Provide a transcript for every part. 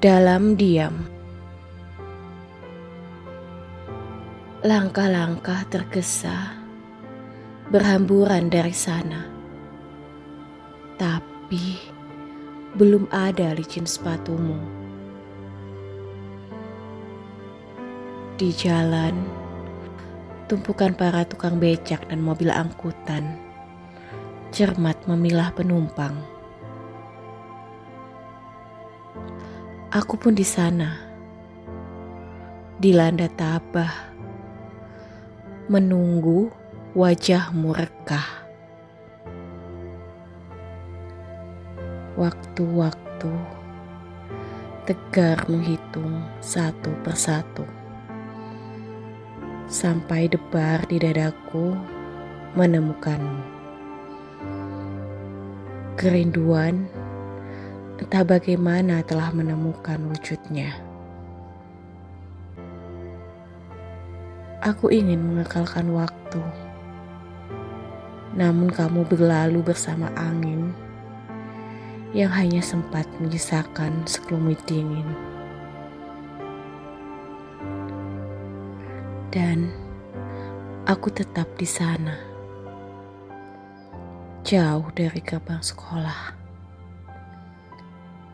Dalam diam. Langkah-langkah tergesa berhamburan dari sana. Tapi belum ada licin sepatumu. Di jalan, tumpukan para tukang becak dan mobil angkutan cermat memilah penumpang. Aku pun di sana, dilanda tabah, menunggu wajahmu rekah. Waktu-waktu tegar menghitung satu persatu, sampai debar di dadaku menemukanmu. Kerinduan entah bagaimana telah menemukan wujudnya. Aku ingin mengekalkan waktu, namun kamu berlalu bersama angin yang hanya sempat menyisakan sekelumit dingin. Dan aku tetap di sana, jauh dari gerbang sekolah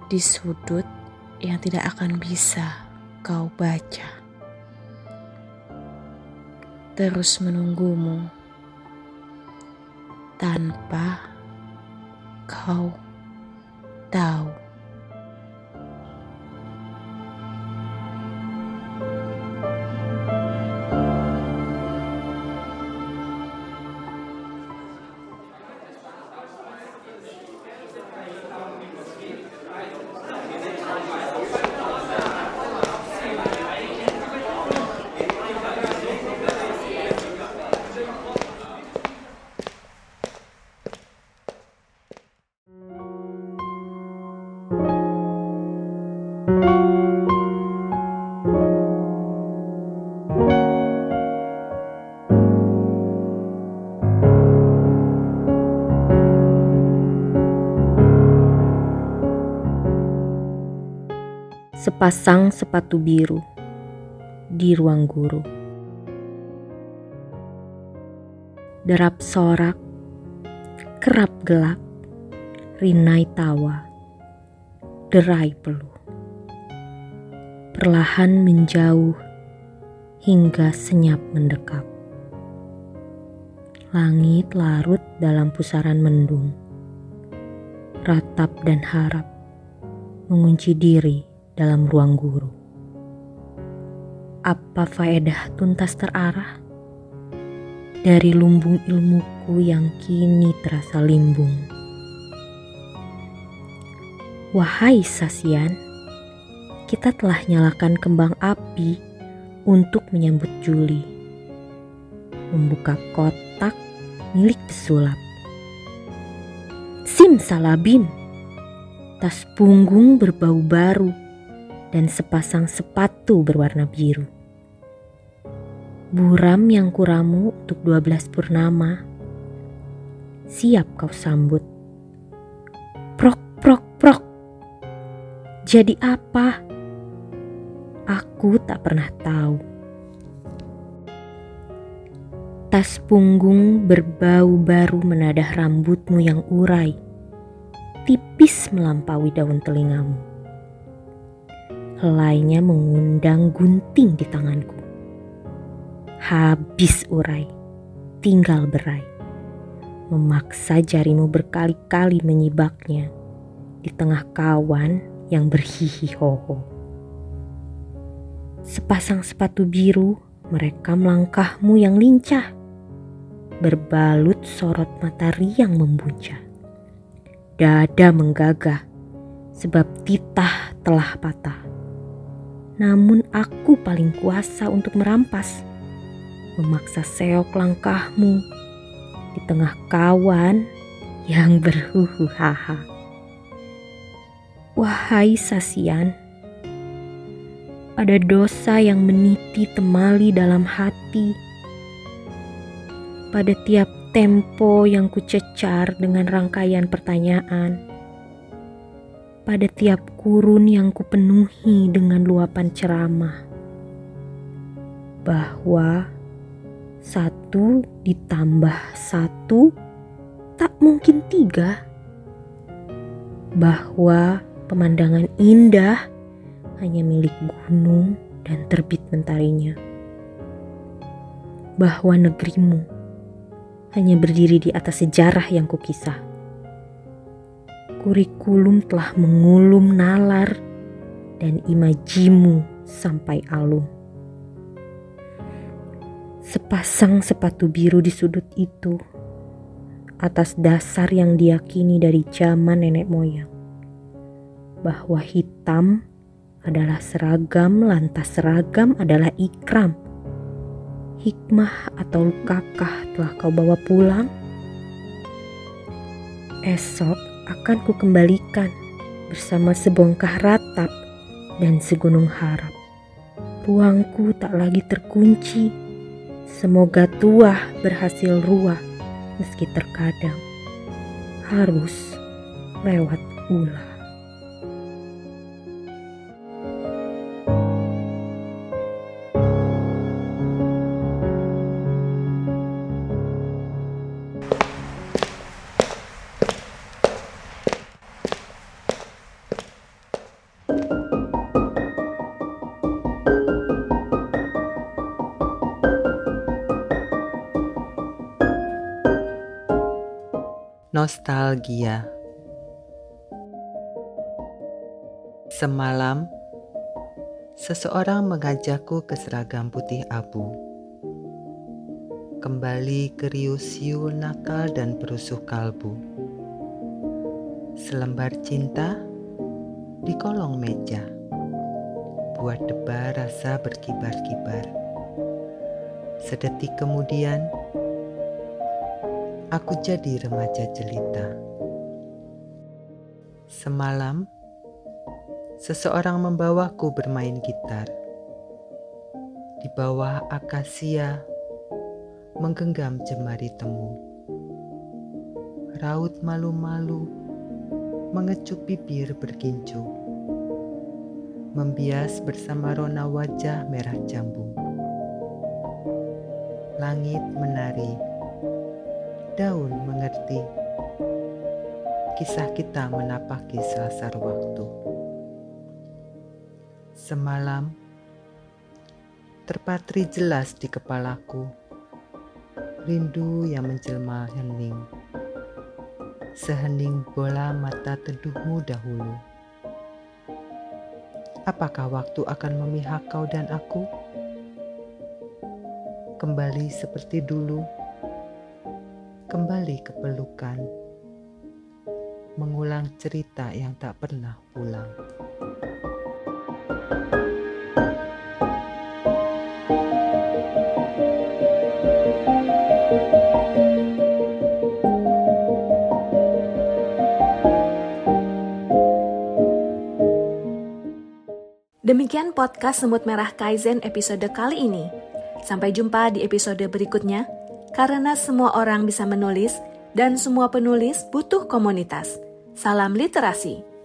di sudut yang tidak akan bisa kau baca. Terus menunggumu tanpa kau tahu. Sepasang sepatu biru di ruang guru. Derap sorak, kerap gelak, rinai tawa, derai peluh. Perlahan menjauh hingga senyap mendekap. Langit larut dalam pusaran mendung. Ratap dan harap mengunci diri dalam ruang guru. Apa faedah tuntas terarah dari lumbung ilmuku yang kini terasa limbung? Wahai Sasian, kita telah nyalakan kembang api untuk menyambut Juli. Membuka kotak milik pesulap. Simsalabim, tas punggung berbau baru dan sepasang sepatu berwarna biru. Buram yang kuramu untuk 12 purnama. Siap kau sambut. Prok, prok, prok. Jadi apa? Aku tak pernah tahu. Tas punggung berbau baru menadah rambutmu yang urai. tipis melampaui daun telingamu. Helainya mengundang gunting di tanganku. Habis urai, tinggal berai. Memaksa jarimu berkali-kali menyibaknya di tengah kawan yang berhihi hoho. Sepasang sepatu biru merekam langkahmu yang lincah, berbalut sorot matahari yang membuncah. Dada menggagah sebab titah telah patah. Namun aku paling kuasa untuk merampas, memaksa seok langkahmu di tengah kawan yang berhuhu haha. Wahai Sasian, ada dosa yang meniti temali dalam hati. Pada tiap tempo yang kucecar dengan rangkaian pertanyaan. Pada tiap kurun yang kupenuhi dengan luapan ceramah. Bahwa satu ditambah satu tak mungkin tiga. Bahwa pemandangan indah hanya milik gunung dan terbit mentarinya. Bahwa negerimu hanya berdiri di atas sejarah yang kukisah. Kurikulum telah mengulum nalar dan imajimu sampai alum. Sepasang sepatu biru di sudut itu atas dasar yang diyakini dari zaman nenek moyang bahwa hitam adalah seragam lantas seragam adalah ikram hikmah atau lukakah telah kau bawa pulang? Esok akan kukembalikan bersama sebongkah ratap dan segunung harap. Ruangku tak lagi terkunci. Semoga tuah berhasil ruah meski terkadang harus lewat ulah. Nostalgia Semalam, seseorang mengajakku ke seragam putih abu. Kembali ke riuh nakal dan perusuh kalbu. Selembar cinta di kolong meja. Buat debar rasa berkibar-kibar. Sedetik kemudian, aku jadi remaja jelita. Semalam, seseorang membawaku bermain gitar. Di bawah akasia, menggenggam jemari temu. Raut malu-malu, mengecup bibir bergincu. Membias bersama rona wajah merah jambu. Langit menari daun mengerti. Kisah kita menapaki selasar waktu. Semalam, terpatri jelas di kepalaku, rindu yang menjelma hening. Sehening bola mata teduhmu dahulu. Apakah waktu akan memihak kau dan aku? Kembali seperti dulu kembali ke pelukan, mengulang cerita yang tak pernah pulang. Demikian podcast Semut Merah Kaizen episode kali ini. Sampai jumpa di episode berikutnya karena semua orang bisa menulis dan semua penulis butuh komunitas. Salam literasi.